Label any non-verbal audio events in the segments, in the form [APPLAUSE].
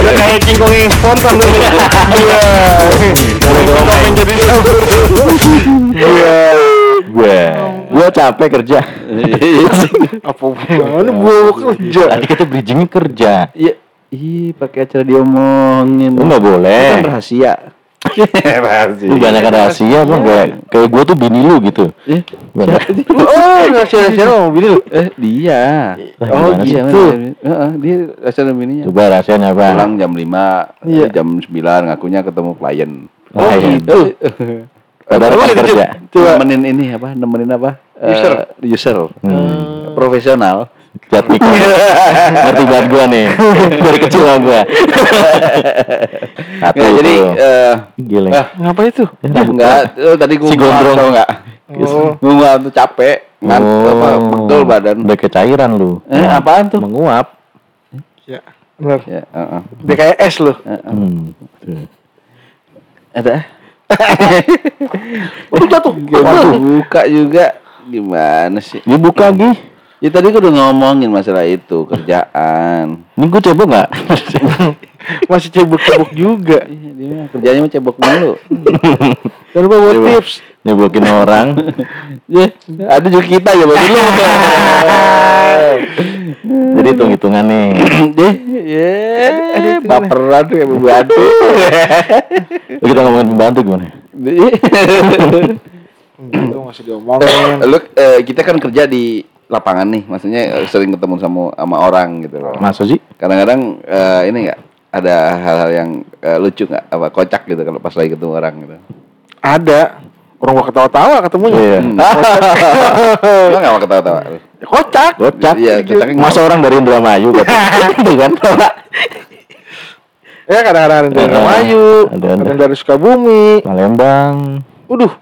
Udah kayak cingkong yang spontan lu. Iya. Jadi Iya. Gue, gue capek kerja. apa mana gua kerja. Tadi kita bridgingnya kerja. Iya. Ih, pakai acara diomongin. Lu nggak boleh. Kan rahasia. Rahasia. Lu banyak rahasia bang, kayak kayak gue tuh bini lu gitu. Eh, Banyak. Oh, nggak share-share mau bini lu. eh dia. Oh, gitu. Heeh, dia acara bininya. Coba rahasianya apa? Pulang jam 5, Iya. jam 9 ngakunya ketemu klien. Oh, gitu. Padahal Coba kan gitu, kerja. Coba. Nemenin ini apa? Nemenin apa? User. Eh, user. Hmm. Profesional. Lihat nih, [LAUGHS] ngerti banget gue nih. [LAUGHS] Dari kecil sama gue. Satu Ya, jadi eh Gila. ah, Ngapa itu? enggak, eh, tadi gua Si gondrong. enggak? Oh. Gua tuh capek, ngantuk apa pegel badan. Udah kecairan lu. Eh, apaan tuh? Menguap. Ya, benar. Ya, heeh. Dia kayak es lu. Hmm. [LAUGHS] tuh. Ada. Oh, jatuh. Gua buka juga. Gimana sih? Ini buka Gi. Ya tadi gua udah ngomongin masalah itu, kerjaan. Ini gue cebok nggak? [LAUGHS] Masih cebok-cebok juga. Iya, dia kerjanya mah cebok mulu. [LAUGHS] Jangan lupa buat Coba. tips. Nyebokin orang. [LAUGHS] Ya, ada juga kita ya baru lu. Jadi hitung-hitungan nih. [CLEARS THROAT] Deh, ya, baperan tuh kayak pembantu. Kita ngomongin pembantu gimana? Itu masih diomongin. Lu eh, kita kan kerja di lapangan nih, maksudnya eh, sering ketemu sama sama orang gitu loh. Masa sih? Kadang-kadang eh, ini enggak ada hal-hal yang eh, lucu nggak apa kocak gitu kalau pas lagi ketemu orang gitu. Ada. Orang gua ketawa-tawa ketemunya. Iya. [LAUGHS] Nggak mau ketawa-tawa? Kocak. Kocak. Iya, kocaknya Masa orang dari Indramayu [LAUGHS] kata. Itu kan? Ya kadang-kadang ada dari Ada. Indramayu, Ada. kadang dari Sukabumi. Palembang. Waduh.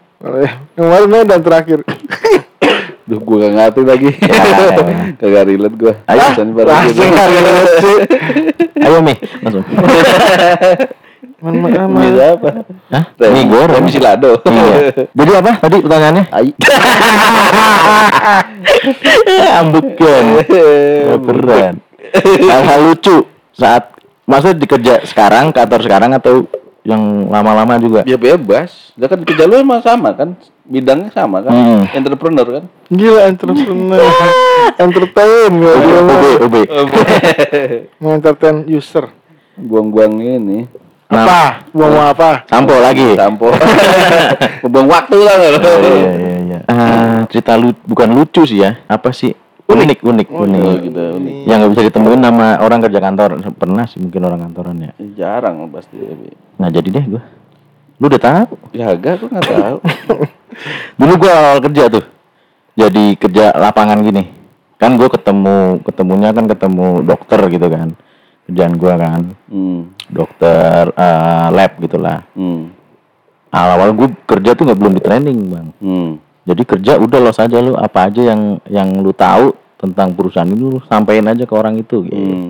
Kemarin Medan terakhir. [LAUGHS] Duh, gua gak ngerti lagi. Kagak relate gua. Ayo. Pesan baru Langsung gitu. Ayo Mi, langsung. Mana mana. Bisa apa? Hah? Mie goreng. Remi Silado. Iya. Jadi apa tadi pertanyaannya? Ai. [LAUGHS] Ambukan. Baperan. Hal-hal lucu saat maksudnya dikerja sekarang, kantor sekarang atau yang lama-lama juga? Ya bebas. Dia kan kerja lu emang sama kan? Bidangnya sama kan? Hmm. Entrepreneur kan? Gila entrepreneur. [LAUGHS] Entertain ya. OB, OB. [LAUGHS] Mengentertain user. Buang-buang ini. Nah, Apa? Buang mau apa? Sampo lagi. Sampo. [LAUGHS] Buang waktu lah Oh, iya, iya, iya. Ah, cerita lu bukan lucu sih ya. Apa sih? Unik, unik, unik. Oh, gitu, unik. Yang nggak bisa ditemuin nama orang kerja kantor. Pernah sih mungkin orang kantoran ya. Jarang pasti. Nah jadi deh gua. Lu udah tahu? Ya agak gua nggak tahu. [LAUGHS] Dulu gua awal kerja tuh. Jadi kerja lapangan gini. Kan gua ketemu ketemunya kan ketemu dokter gitu kan. Kerjaan gua kan Hmm. dokter eh, lab gitulah. Hmm. Awal-awal gue kerja tuh nggak belum di training bang. Hmm. Jadi kerja udah los aja lu apa aja yang yang lu tahu tentang perusahaan ini lu sampein aja ke orang itu gitu. Hmm,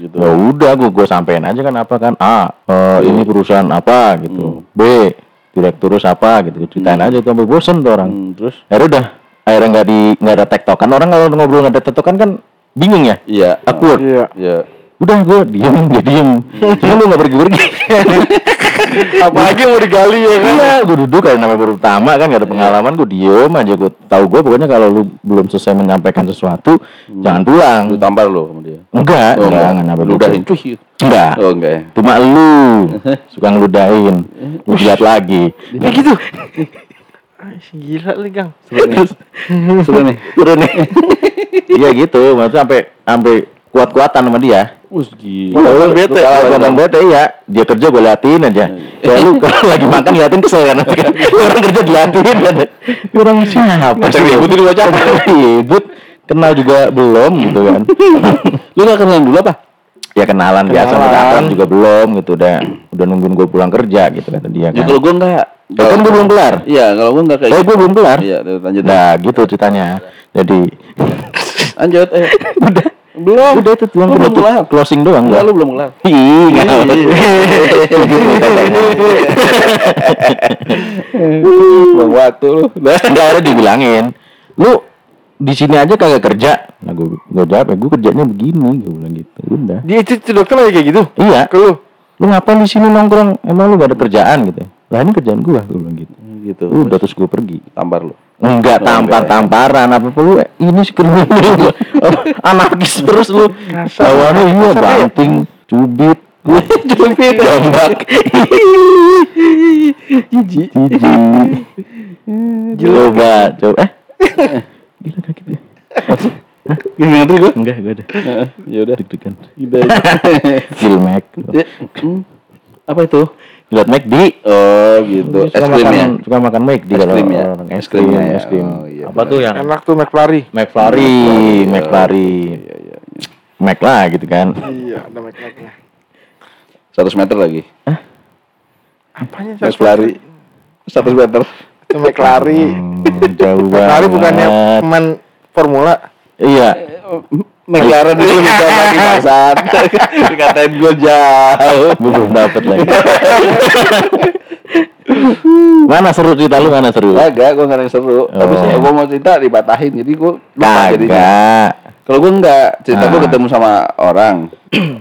gitu. Ya udah gua gua sampein aja kan apa kan A eh, ini perusahaan apa gitu. B direkturus apa gitu. Ceritain aja tuh sampai bosen tuh orang. Hmm, terus? Ya udah akhirnya nggak di nggak ada tektokan orang kalau ngobrol nggak ada tektokan kan bingung ya. Iya. Awkward. Iya. Udah gue diem dia diem. Cuma lu nggak pergi pergi. [LAUGHS] Apalagi mau digali ya kan? Iya, gue duduk kayak namanya baru pertama kan gak ada pengalaman, gue diem aja. Gue tahu gue pokoknya kalau lu belum selesai menyampaikan sesuatu, jangan pulang. Lu tampar lu sama dia. Enggak, Oh, enggak, enggak, enggak, Lu udahin cuy. Enggak, Oh enggak ya. cuma lu [LAUGHS] suka ngeludahin, lu lihat lagi. Ya gitu. Gila nih, Gang. Seru nih. [LAUGHS] Turun nih. [LAUGHS] Iya gitu, maksudnya sampai sampai kuat-kuatan sama dia. Us gila. Kalau Kuatan bete. Kalau kuatan bete ya, dia kerja gue liatin aja. Kayak lu kalau lagi makan liatin kesel kan. Orang kerja diliatin kan. Orang siapa? Ngajak ribut ini bocah. Ribut. Kenal juga belum gitu kan. Lu gak kenalan dulu apa? ya kenalan, biasa Kenalan. kenalan juga belum gitu udah udah nungguin gue pulang kerja gitu kata dia Ya kan. kalau gua enggak. Ya kan gue belum kelar. Iya, kalau gua enggak kayak Eh gue belum kelar. Iya, lanjut. Nah gitu ceritanya. Jadi Lanjut. Eh. udah Belum. udah itu cuma belum penutup kelar. closing doang Enggak, lu belum kelar. Ih, nggak tahu. Buang waktu lu. Enggak ada dibilangin. Lu di sini aja kagak kerja. Nah gue gue jawab, ya gue kerjanya begini, gue bilang gitu. Udah. Dia itu, itu dokter lagi kayak gitu. Iya. Ke lu. Lu ngapain di sini nongkrong? Emang lu gak ada kerjaan gitu? Lah ini kerjaan gua, gue bilang gitu. Gitu. Udah terus gue pergi. Tampar lu. Enggak tampar-tamparan apa perlu ini sih kriminal [LAUGHS] anarkis terus lu lawannya iya banting cubit [LAUGHS] cubit jambak jijik jijik coba coba eh [LAUGHS] gila kaget ya Gini ngerti gua? enggak gue ada Ya udah. deg-degan Udah. Gilmek Ya, hmm. Apa itu? Lihat McD Oh gitu. Es suka krim makan ya. suka makan McD Es kalau krim ya? orang es Es krim krimnya ya? es krim Oh, iya, apa benar. tuh yang Enak tuh McFlurry. McFlurry Iya. McFlurry Iya iya. iya. Mac lah gitu kan Iya, ada McFlurry-nya. 100 meter lagi. Apanya Es lari. 100 meter. Itu McLary. Hmm, jauh McLary bukannya banget. pemain formula. Iya. McLaren itu bisa lagi bangsat. [LAUGHS] Dikatain gue jauh. Gue belum dapet lagi. mana seru cerita lu mana seru? Kagak, gue gak ada yang seru. Tapi Oh. saya gue mau cerita dipatahin, jadi gue lupa jadinya. Kalau gue enggak, cerita gue Ah. ketemu sama orang.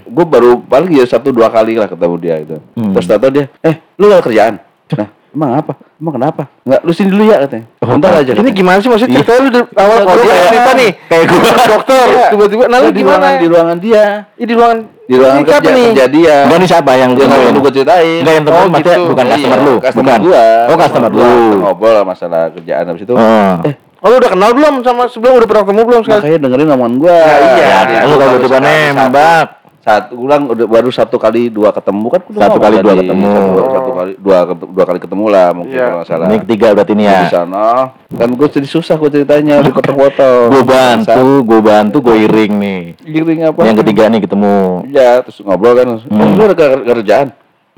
gue baru paling ya satu dua kali lah ketemu dia gitu. Hmm. Terus tato dia, eh lu gak kerjaan? Nah, emang apa? Emang kenapa? Enggak, lu sini dulu ya katanya. Oh, Bentar aja. Ini gimana sih maksudnya ceritanya lu dari awal Iya, kalau kayak- cerita nih kayak gua. [LAUGHS] dokter Iya. tiba-tiba nah lu di gimana? ruangan di ruangan dia. Ih, di ruangan Di ruangan kerja, nih? kerja dia. Enggak nih siapa yang Yang temuin? lu gue ceritain. Enggak yang temuin Oh, maksudnya gitu. bukan Iya, customer lu. Customer bukan. gua. Oh, customer lu. Ngobrol lah masalah kerjaan habis itu. Oh. Eh, Oh lu udah kenal belum sama sebelum udah pernah ketemu belum sekali? makanya dengerin omongan gua. Ya, iya. Ya, lu kalau tiba nembak. Satu ulang udah baru satu kali dua ketemu kan udah Satu kali dua ketemu. Satu, satu kali dua dua kali ketemu lah mungkin Iya. kalau salah. Ini ketiga berarti ini ya. di sana kan gue jadi susah gue ceritanya di potong-potong. Gue bantu, gue bantu, gue iring nih. Giring apa? Yang ketiga nih ketemu. Ya terus ngobrol kan. Oh, lu ada ker- kerjaan?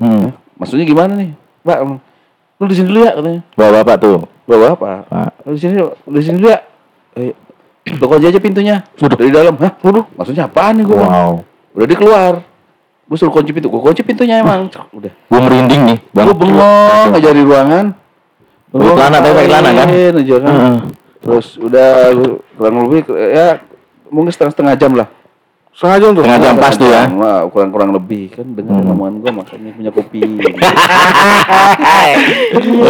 Hmm. Maksudnya gimana nih? Mbak, lu di sini dulu ya katanya. Bawa bapak tuh. Bawa apa? Pak. Lu di sini, lu di sini dulu ya. Eh, aja pintunya. Waduh. Dari dalam. Hah? Waduh. Maksudnya apaan nih gue? Wow. Udah dia keluar. Gue suruh kunci pintu. Gue kunci pintunya emang. Udah. Gue merinding nih. Gue bengong aja di ruangan. Pakai celana, tapi pakai celana, kan? aja kan. Heeh. Terus udah kurang lebih ya mungkin setengah setengah jam lah. Setengah jam tuh. Setengah jam pas tuh ya. Wah, kurang kurang lebih kan dengan Hmm. omongan gue makanya punya kopi. Oh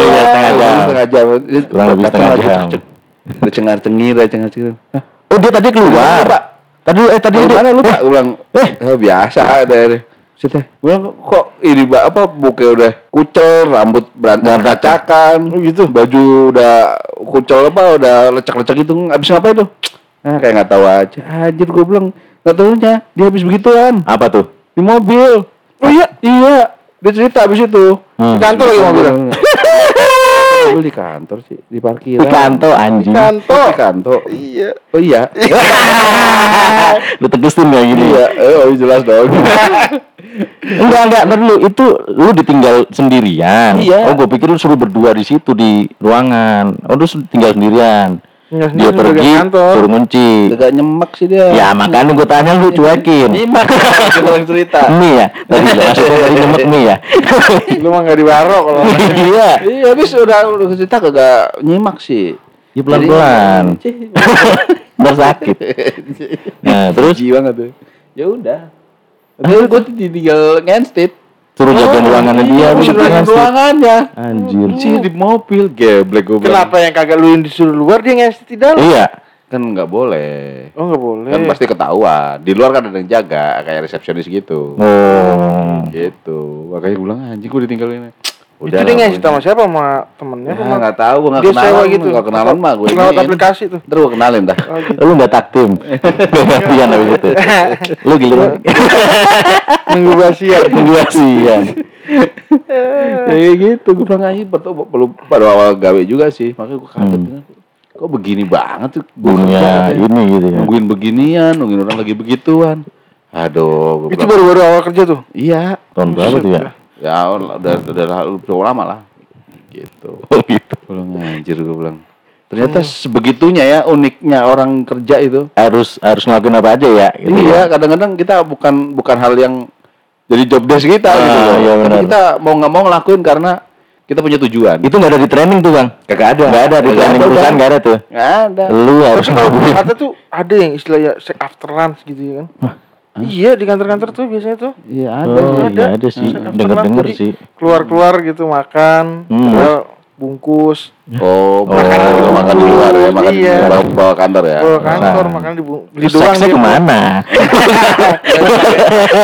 [LAUGHS] iya, setengah jam. Setengah jam. Kurang lebih setengah jam. Udah cengar cengir, udah cengar cengir. Oh dia tadi keluar. Tadi eh tadi dia mana lu pak? Ulang. Eh, biasa dari. Sudah. Bilang kok ini apa buke udah kucel, rambut berantakan kacakan, gitu. Baju udah kucel apa, udah lecek-lecek gitu. Abis ngapain tuh? Ah kayak nggak tahu aja. Anjir gue bilang nggak tahunya dia habis begituan apa tuh? di mobil. Oh iya, iya. Dia cerita abis itu. Hmm. Kantor lagi mobilnya. [LAUGHS] Mobil di kantor sih, di parkiran. Di kantor anjing. Kantor. Di kantor. Iya. Oh iya. [LAUGHS] Lu tegesin kayak gini. iya, eh, oh jelas dong. [LAUGHS] Enggak enggak, dulu itu lu ditinggal sendirian. Iya. Oh, gue pikir lu suruh berdua di situ di ruangan. Oh, lu tinggal sendirian. Dia pergi, suruh ngunci. Agak nyemek sih dia. Ya makanya gue tanya lu cuekin. Nyimak. Orang cerita. [LAUGHS] Mie ya, tadi maksudnya tadi nyemek mie ya. [LAUGHS] Lu mah enggak dibaro kalau [LAUGHS] Iya. Iya, habis udah udah cerita kagak nyimak sih. Ya pelan-pelan. Ntar sakit. Nah, terus Jijik banget tuh. Ya udah. Terus gue tinggal ngensit. Suruh jaga ruangannya dia. lu Suruh jaga ngasih. ruangannya. Anjir. Sih di mobil geblek gue. Kenapa yang kagak lu yang disuruh luar dia ngasih di dalam? Iya. Kan nggak boleh. Oh enggak boleh. Kan pasti ketahuan. Di luar kan ada yang jaga kayak resepsionis gitu. Oh. Gitu. Makanya gue bilang anjing gue ditinggalin. Itu dia ngasih sama siapa sama temennya Ya nggak tahu, gue nggak dia kenalan, gitu. nggak kenalan mah gue. Lewat aplikasi tuh. Ntar gue kenalin dah. Oh, gitu. Lu nggak taktim. Gantian [LAUGHS] habis itu. Lu giliran. Nunggu basian. Nunggu asian. Kayak [LAUGHS] gitu, gue bilang aja belum pada awal gawe juga sih, makanya gue kaget. Hmm. Kok begini banget tuh Dunia ini gitu ya. Nungguin beginian, nungguin orang lagi begituan. Aduh, Itu baru-baru awal kerja tuh. iya, Tahun berapa tuh ya? Ya udah udah, udah, lama lah. Gitu. [LAUGHS] Oh gitu. Bilang anjir gue bilang. Ternyata sebegitunya ya uniknya orang kerja itu. Harus harus ngelakuin apa aja ya? gitu iya, ya. kadang-kadang kita bukan bukan hal yang jadi job desk kita Ah, gitu loh. iya Tapi benar. kita mau nggak mau ngelakuin karena Kita punya tujuan. Itu nggak ada di training tuh bang. Kagak ada. Nggak ada di Kagak training ada, perusahaan nggak ada tuh. Nggak ada. Lu harus Tapi kalau tuh ada yang istilahnya say after lunch gitu ya kan. Iya di kantor-kantor tuh biasanya tuh. Iya ada. Oh sih. iya ada sih. Jadi sih. Keluar-keluar gitu makan, Hmm. bungkus, Oh, Oh. makan di luar, makan di luar ya, makan di Iya. bawa, kantor ya. bawa kantor Masa? makan di beli doang seksnya gitu. ke mana? [LAUGHS]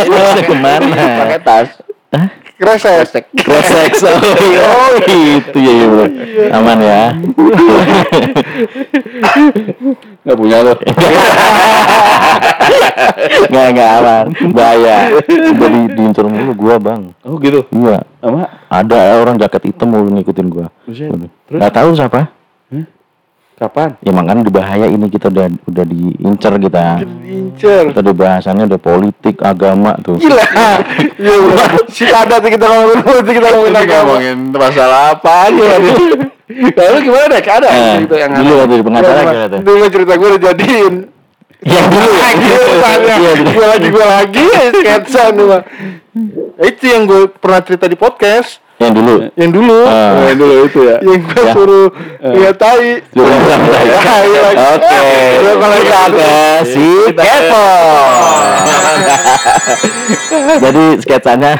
Seksnya ke mana? Pakai tas. Kresek. Kresek [LAUGHS] oh gitu ya, ya bro. Aman ya. [LAUGHS] Nggak punya lo. [LAUGHS] Nggak nggak aman. Bahaya. Jadi diincar mulu gua bang. Oh gitu. Iya. Apa? Ada orang jaket hitam mulu ngikutin gua. Nggak tahu siapa. Kapan? Ya makanya dibahaya ini kita udah udah diincar kita. Incer. Kita udah bahasannya udah politik, agama tuh. Gila. [LAUGHS] Iya bener. Si ada tuh kita ngomongin politik kita ngomongin agama. ngomongin masalah apa aja [LAUGHS] nih? Lalu gimana deh? Ada Eh, gitu yang dulu waktu di pengacara Iya, tuh? Dulu cerita gue udah jadiin. Yang dulu ya. Lagi tanya. Iya, dulu. Gue lagi gue lagi sketsa nih bang. Itu yang gue pernah cerita di podcast. Yang dulu. Yang dulu. Ah. Yang dulu itu ya. Yang gue Ya. suruh lihat tai. Suruh lihat [LAUGHS] tai. Ya, iya lagi. Oke. Udah kalau ke si Kepo. [LAUGHS] Jadi sketsanya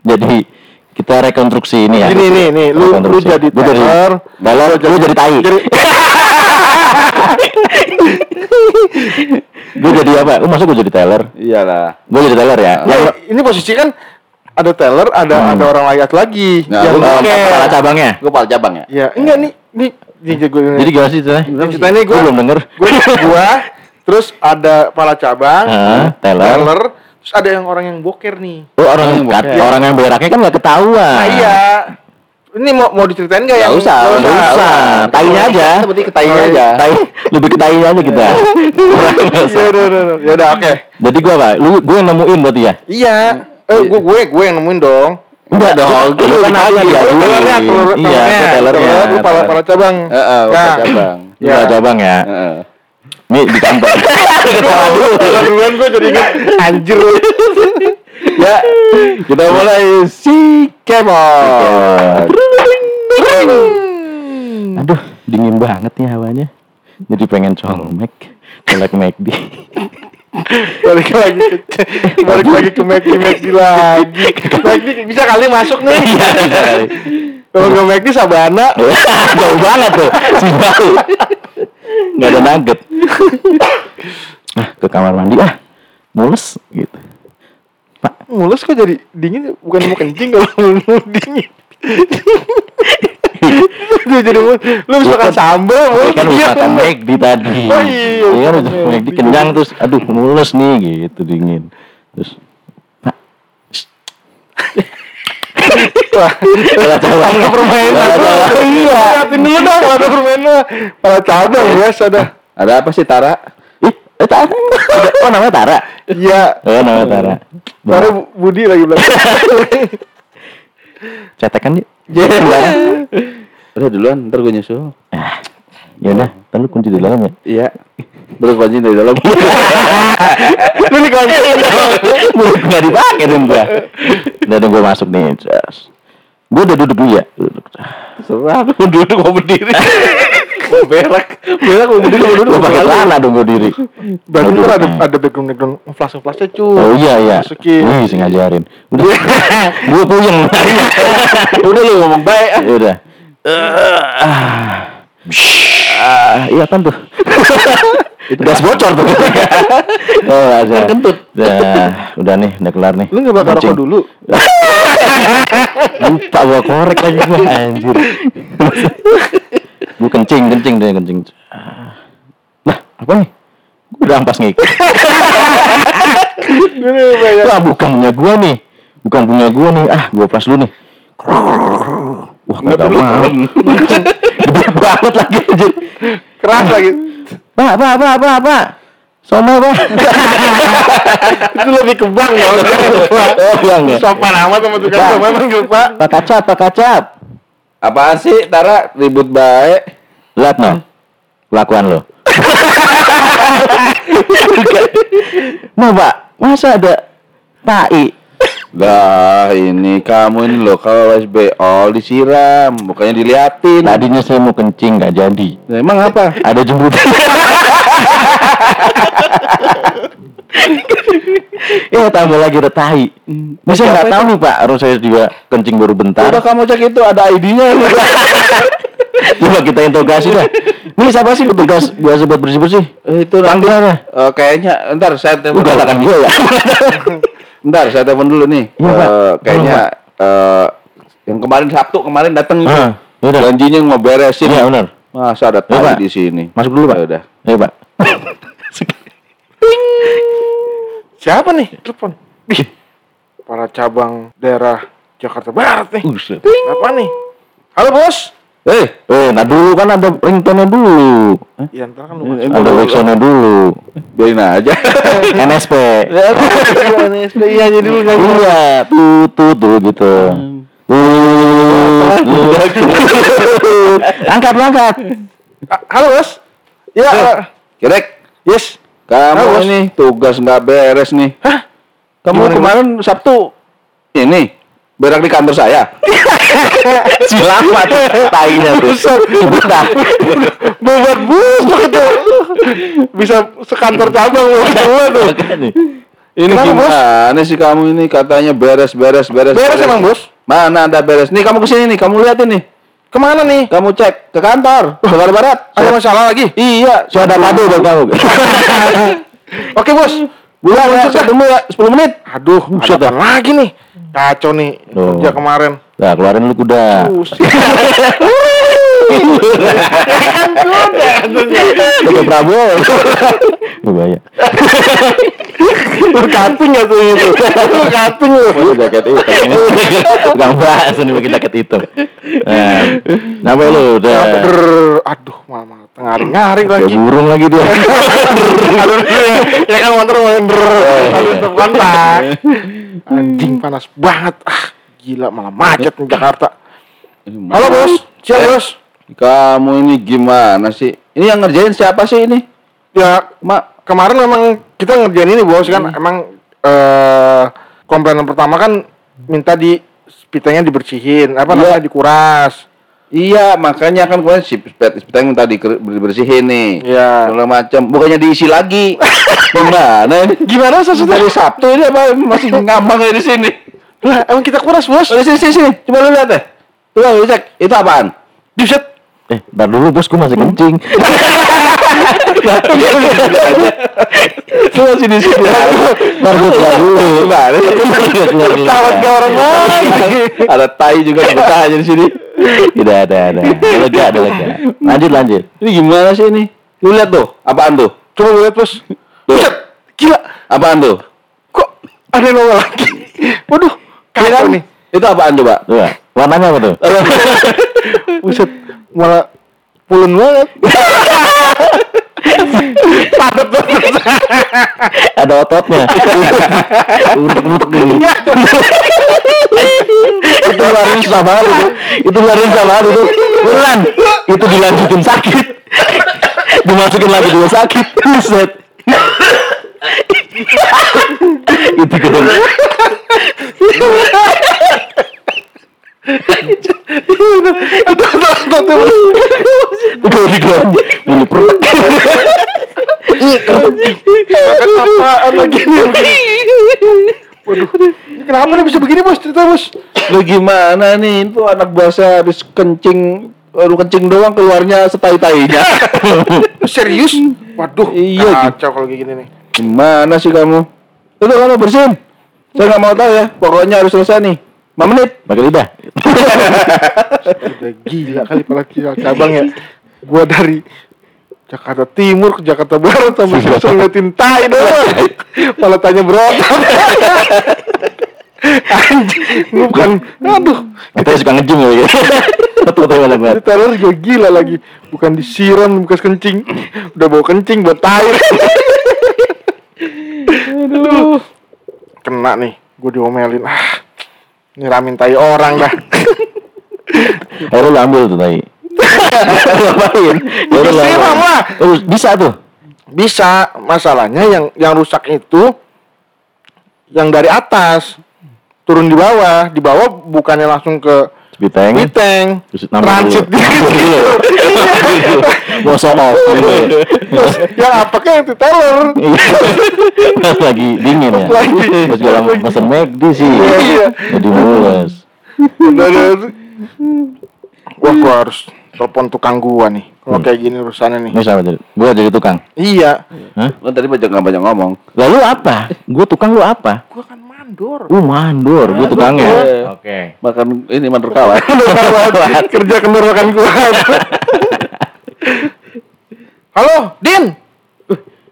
jadi kita rekonstruksi ini ya. Gini nih nih, lu lu jadi teller. teller, lu jadi tai. [LAUGHS] Gue jadi apa? Lu masuk gue jadi teller? Iyalah. Gue jadi teller ya. Yang ini posisi kan ada teller, ada Hmm. ada orang layak lagi. Nah, yang boker. kepala cabangnya. Gue pala cabang ya. Ya, enggak nih, nih, nih gue Jadi gimana sih ceritanya? Ceritanya Gua gue belum denger. Gue gua terus ada kepala cabang, Heeh, teller. terus ada yang orang yang boker nih. Oh, orang yang Bukan. orang yang beraknya kan nggak ketahuan. Nah, iya. Ini mau mau diceritain nggak yang Nggak usah, Nggak usah, tainya aja. Seperti ke tainya aja. Tai, lebih ke tainya aja kita. [LAUGHS] Ya udah, udah, udah. Ya udah, oke. Jadi gua apa? Lu gue yang nemuin berarti ya? Iya. Eh, gue gue gue yang nemuin dong. Enggak dong, Lu kan aku yang lu diaduin. tellernya, telur- Iya, tellernya. Lu pala pala cabang. Heeh, pala Nah, cabang. Lu pala cabang ya. Heeh. Nih di kantor. Ketawa dulu. Kalau duluan gue jadi ingat anjir. Ya, kita mulai si Kemon. Aduh, dingin banget nih hawanya. Jadi pengen colmek, [LAUGHS] colek McD. Balik lagi ke balik lagi ke McD McD lagi. McD bisa kali masuk nih. Kalau nggak McD Sabana. [LAUGHS] Jauh banget tuh, si bau. Gak ada nugget. Ah, ke kamar mandi. Ah, mules gitu. mulus kok jadi dingin? Bukan mau kencing kalau [LAUGHS] mau dingin Dia jadi mulus lu bisa makan sambal mulus kan iya, makan mulus. McD tadi. Oh iya, Iya kan makan udah McD. Kenyang terus, aduh mules nih gitu dingin. Terus Wah, ada permainan iya liatin dulu dong ada permainan pala cabang ya ada Ada apa sih Tara? Ih, eh, Tara. Oh namanya Tara. iya Oh namanya Tara. baru Bu- Budi lagi bilang [LAUGHS] Cetekan yuk. Udah duluan, ntar gue nyusul. Ah, ya udah, ntar lu kunci di dalam ya. Iya. Terus kunci dari dalam. lu kalau Mulut nggak dipakai dong gua. Udah dong gua masuk nih. Gua udah duduk dulu ya. Duduk. Serah, mau duduk mau berdiri. Mau berak, berak mau berdiri mau duduk. Gua pakai celana dong gua diri. berarti ntar ada ada background background flash flashnya cu Oh iya iya. masukin Wih, sih ngajarin. Udah. [LAUGHS] gua puyeng. Udah lu ngomong baik. ah. Ya udah. Ah. Iya kan tuh. [LAUGHS] Gas bocor tuh. [LAUGHS] oh, ada. Kentut. Udah, udah nih, udah kelar nih. lu nggak bakal rokok dulu [LAUGHS] Lupa gua korek lagi gua anjir. gua kencing, kencing deh, kencing. Ah. Lah, apa nih? Gua udah ampas banyak. Wah, bukan punya gua nih. Bukan punya gua nih. Ah, gua pas dulu nih. Wah, Nggak mau. Gede banget lagi anjir. keras lagi Pak, pak, pak, pak, pak. Sama, pak. itu lebih ke bank ya Oh, iya, enggak. sopan amat sama tukang Bang. sama manggil pak Pak kacap, pak kacap. Apaan sih Tara ribut baik? Lihat, no. Kelakuan lo. [LAUGHS] Nah, pak. Masa ada tai? Lah ini kamu ini loh kalau SBO disiram, bukannya diliatin. Tadinya saya mau kencing nggak jadi. Nah, emang apa? Ada jemputan. Ya [LAUGHS] tambah lagi ada tahi. Nah, saya nggak tahu nih Pak, harus saya juga kencing baru bentar. Udah kamu cek itu ada ID-nya. [LAUGHS] Coba kita interogasi dah. Ini siapa sih petugas biasa buat bersih bersih? itu nanti Panggilannya. eh, kayaknya ntar saya telepon. Udah katakan gue ya. [LAUGHS] Ntar saya telepon dulu nih. Iya, Pak. Eh, kayaknya eh, yang kemarin Sabtu kemarin datang itu. Ah, yaudah. Janjinya mau beresin. Iya benar. Masa ada Iya, Pak. tali di sini. Masuk dulu Pak. Ya udah. Ayo Pak. Siapa nih? Telepon. Para cabang daerah Jakarta Barat nih. Apa nih? Halo bos. Eh, eh, nah dulu kan ada ringtone dulu. Hah? Ya ntar kan lu. Ada backsoundnya dulu. Biarin aja. [LAUGHS] NSP. Iya jadi dulu nyanyi. Iya, tuh tuh tuh gitu. Tuh, tuh. [LAUGHS] Angkat, lu angkat. Ah, Halo bos. Ya. Eh. Kirek, Yes. kamu ini tugas nggak beres nih. Hah? Kamu kemarin Sabtu ini berak di kantor saya. [LAUGHS] Selamat. Tainya tuh. Betah. Bobot bus itu. Bisa sekantor cabang semua tuh. Ini Kenapa, Bos? gimana sih kamu ini katanya beres beres beres. Beres emang, Bos? Mana ada beres? Nih kamu ke sini nih, kamu lihat ini. Ke mana nih? Kamu cek ke kantor, Jakarta Barat. Ada masalah lagi? Iya, Sudah madu buat kamu. [LAUGHS] Oke bos. Bulan ya, tunggu ya, 10 menit. Aduh, ada apa lagi nih? Kacau nih Tuh. kerja kemarin. Nah, keluarin lu kuda. [LAUGHS] Kuda Prabowo. Bahaya. Lu cutting ya tuh itu. Lu cutting lu. Oh, jaket hitam. Tukang bahas nih pakai jaket hitam. Nah, kenapa lu udah aduh, malah ngaring-ngaring lagi. burung lagi dia. Aduh, ya kan motor brrr. Aduh, kontak. Anjing panas banget. Ah, gila malah macet di Jakarta. Halo bos, siap bos. Kamu ini gimana sih? Ini yang ngerjain siapa sih ini? Ya, Mak, kemarin memang kita ngerjain ini bos kan emang eh komplainan pertama kan minta di spitanya dibersihin apa Iya. namanya dikuras Iya, makanya kan kemarin si tadi ker- dibersihin nih. Iya. Segala macam. Bukannya diisi lagi. [LAUGHS] Gimana gimana maksudnya Dari Sabtu ini apa masih ngambang di sini? lah emang kita kuras bos Oh, sini, sini, sini. Coba lu lihat deh. Coba lu cek. Itu apaan? Buset. Eh, ntar dulu bos, gua masih kencing. Coba sini sini. Ntar gua keluar dulu. Ke orang lain Ada tai juga betah aja di sini. Udah, ada, ada. Lega, ada lega. Lanjut, lanjut. Ini gimana sih ini? Lu lihat tuh, apaan tuh? coba lu lihat bos Buset. gila Apaan tuh? kok ada nongol lagi waduh Iya kacau nih Itu apaan coba? Coba, warnanya apa tuh? [LAUGHS] buset malah pulun banget padat banget Ada ototnya. Utek-utek dulu. itu keluarin susah banget itu. Keluarin susah banget itu. Bulan. Itu dilanjutin sakit. Dimasukin lagi juga sakit. Buset. itu gitu. Itu. Bulu perut. Makan apaan lagi nih waduh ini kenapa nih bisa begini bos cerita bos Lu gimana nih? Itu anak buah saya habis kencing baru kencing doang keluarnya setai-tainya. serius waduh Iya, kacau kalau kayak gini nih Gimana sih kamu? Itu kamu bersihin. Saya nggak mau tahu ya. Pokoknya harus selesai nih. 5 menit. Pakai lidah. udah gila kali pala kira cabang ya. Gua dari Jakarta Timur ke Jakarta Barat sampai susah ngeliatin tai doang. Malah tanya berotot anjing gua bukan. Aduh. Katanya suka ngejim ya gitu. Teror juga gila lagi. Bukan disiram bekas kencing. Udah bawa kencing buat tai. Aduh. Kena nih. Gua diomelin. Ah nyiramin tai orang dah Akhirnya [LAUGHS] lu ambil tuh tadi. [LAUGHS] Ngapain? Ambil. lah. Oh, bisa tuh. bisa masalahnya yang yang rusak itu yang dari atas turun di bawah di bawah bukannya langsung ke Biteng. Biteng Terus transit gitu [LAUGHS] Show off [LAUGHS] gitu. yang apa kayak itu teller Iya. Pas [LAUGHS] lagi dingin ya. Lagi. Pas gue lama pesen McD sih. Iya, iya. Jadi mules. Wah gua harus telepon tukang gua nih kalau kayak gini urusannya nih siapa jadi? Gue jadi tukang. iya Hah? Kan tadi banyak nggak banyak ngomong. Lalu apa? Gue tukang lu apa? gua kan mandor Uh mandor, tukangnya. Iya. Oke. Makan ini mandur kawan. [LAUGHS] kerja kendor makan kuat halo Din.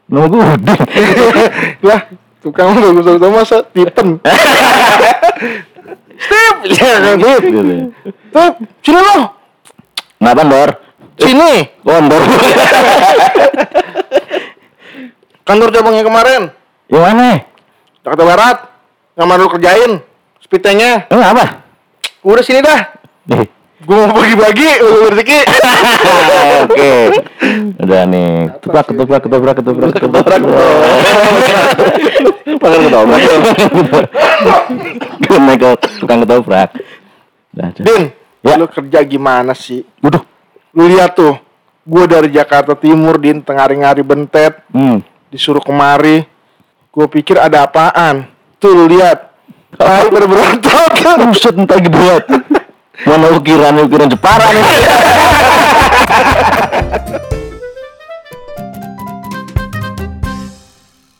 Nama gue Udin. lah [LAUGHS] tukang lu bagus bagus masa tipen Steve. Ya Steve. Sini lo. Nggak mandor. sini. Gondor. [LAUGHS] kantor cabangnya kemarin. Yang mana? Jakarta Barat. Yang mana lu kerjain. Spitengnya Emang apa? udah sini dah. Eh, gua mau bagi-bagi lu rezeki [LAUGHS] Oke. Udah nih. Ketoprak, ketoprak, ketoprak, ketoprak, ketoprak. Makan ketoprak. Gue naik ke tukang ketoprak. Din Ya. lu kerja gimana sih Waduh. lu lihat tuh gua dari Jakarta Timur Din tengari-ngari bentet Hmm. disuruh kemari gua pikir ada apaan tuh lu lihat Tai pada berontak Buset entah berat. [LAUGHS] Mana ukiran ukiran Jepara nih. [LAUGHS]